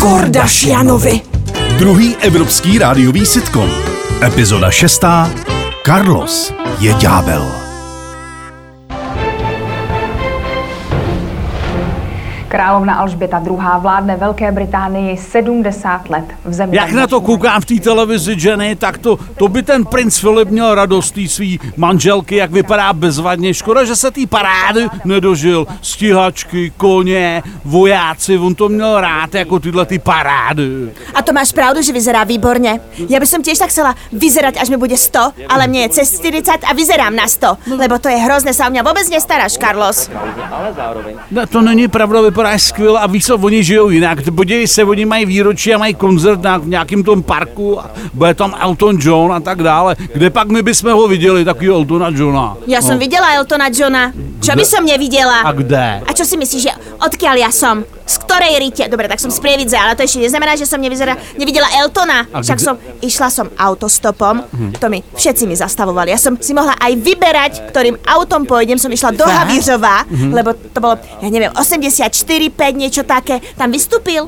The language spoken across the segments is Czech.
Kordašianovi. Druhý evropský rádiový sitcom. Epizoda šestá. Carlos je ďábel. Královna Alžběta II. vládne Velké Británii 70 let v zemi. Jak na to koukám v té televizi, Jenny, tak to, to by ten princ Filip měl radost té svý manželky, jak vypadá bezvadně. Škoda, že se té parády nedožil. Stíhačky, koně, vojáci, on to měl rád, jako tyhle ty parády. To máš pravdu, že vyzerá výborně. Já bych som tiež tak chcela vyzerať, až mi bude 100, ale mne je cez 40 a vyzerám na 100, lebo to je hrozné, sa o mňa vôbec nestaráš, Carlos. Ne, to není pravda, vypadáš skvěle a víš co, oni žijou jinak. Podívej se, oni mají výročí a mají koncert na, v nějakém tom parku a bude tam Elton John a tak dále. Kde pak my bychom ho viděli, takový Eltona Johna? Ja som videla Eltona Johna. Čo by som nevidela? A kde? A čo si myslíš, že odkiaľ ja som? Z ktorej rite? Dobre, tak som z Prievidze, ale to ešte neznamená, že som nevyzera, nevidela Eltona. A Však kde- som, išla som autostopom, to mi všetci mi zastavovali. Ja som si mohla aj vyberať, ktorým autom pôjdem. Som išla do Havířova, lebo to bolo, ja neviem, 84, 5, niečo také. Tam vystúpil.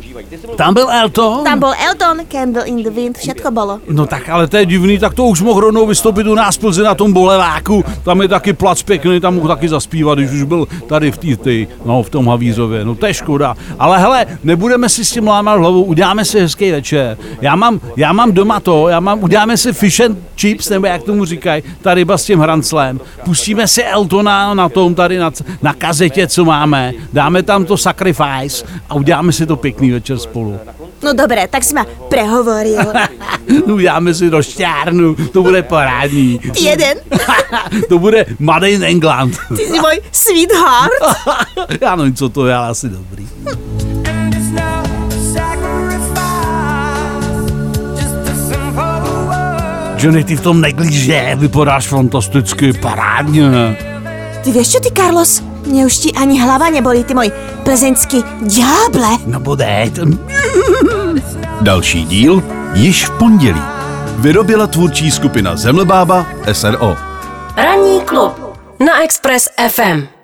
Tam byl Elton? Tam bol Elton, Candle in the Wind, všetko bolo. No tak ale to je divný, tak to už mohl rovnou vystoupit u nás v Plzni na tom boleváku. Tam je taky plac pěkný, tam mohl taky zaspívat, když už byl tady v, tý, tý, no, v tom Havířově. No to je škoda. Ale hele, nebudeme si s tím lámat hlavu, uděláme si hezký večer. Já mám, já mám doma to, já mám, uděláme si fish and chips, nebo jak tomu říkají, ta ryba s tím hranclem. Pustíme si Eltona na tom tady na, na kazetě, co máme. Dáme tam to sacrifice a uděláme si to pěkný večer spolu. No dobre, tak si ma prehovoril. Uděláme si do šťárnu, to bude parádní. Ty jeden, to bude Made in England. ty si môj sweetheart. Já nevím, co to je, ale asi dobrý. Johnny, ty v tom neglíže, vypadáš fantasticky, parádně. Ty vieš čo ty, Carlos? Mne už ti ani hlava neboli, ty môj plzeňský diable. No bude. Další díl již v pondělí. Vyrobila tvůrčí skupina Zemlebába SRO. Ranní klub na Express FM.